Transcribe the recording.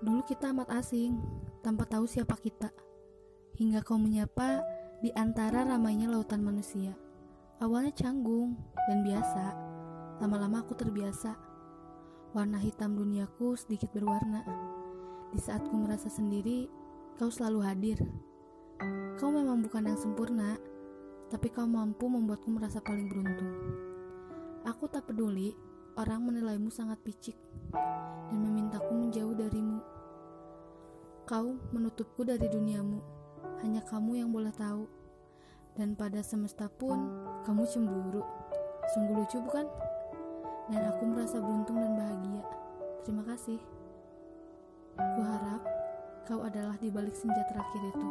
Dulu kita amat asing, tanpa tahu siapa kita. Hingga kau menyapa di antara ramainya lautan manusia. Awalnya canggung dan biasa, lama-lama aku terbiasa. Warna hitam duniaku sedikit berwarna. Di saat ku merasa sendiri, kau selalu hadir. Kau memang bukan yang sempurna, tapi kau mampu membuatku merasa paling beruntung. Aku tak peduli orang menilaimu sangat picik dan darimu. Kau menutupku dari duniamu, hanya kamu yang boleh tahu. Dan pada semesta pun, kamu cemburu. Sungguh lucu bukan? Dan aku merasa beruntung dan bahagia. Terima kasih. Ku harap kau adalah di balik senja terakhir itu.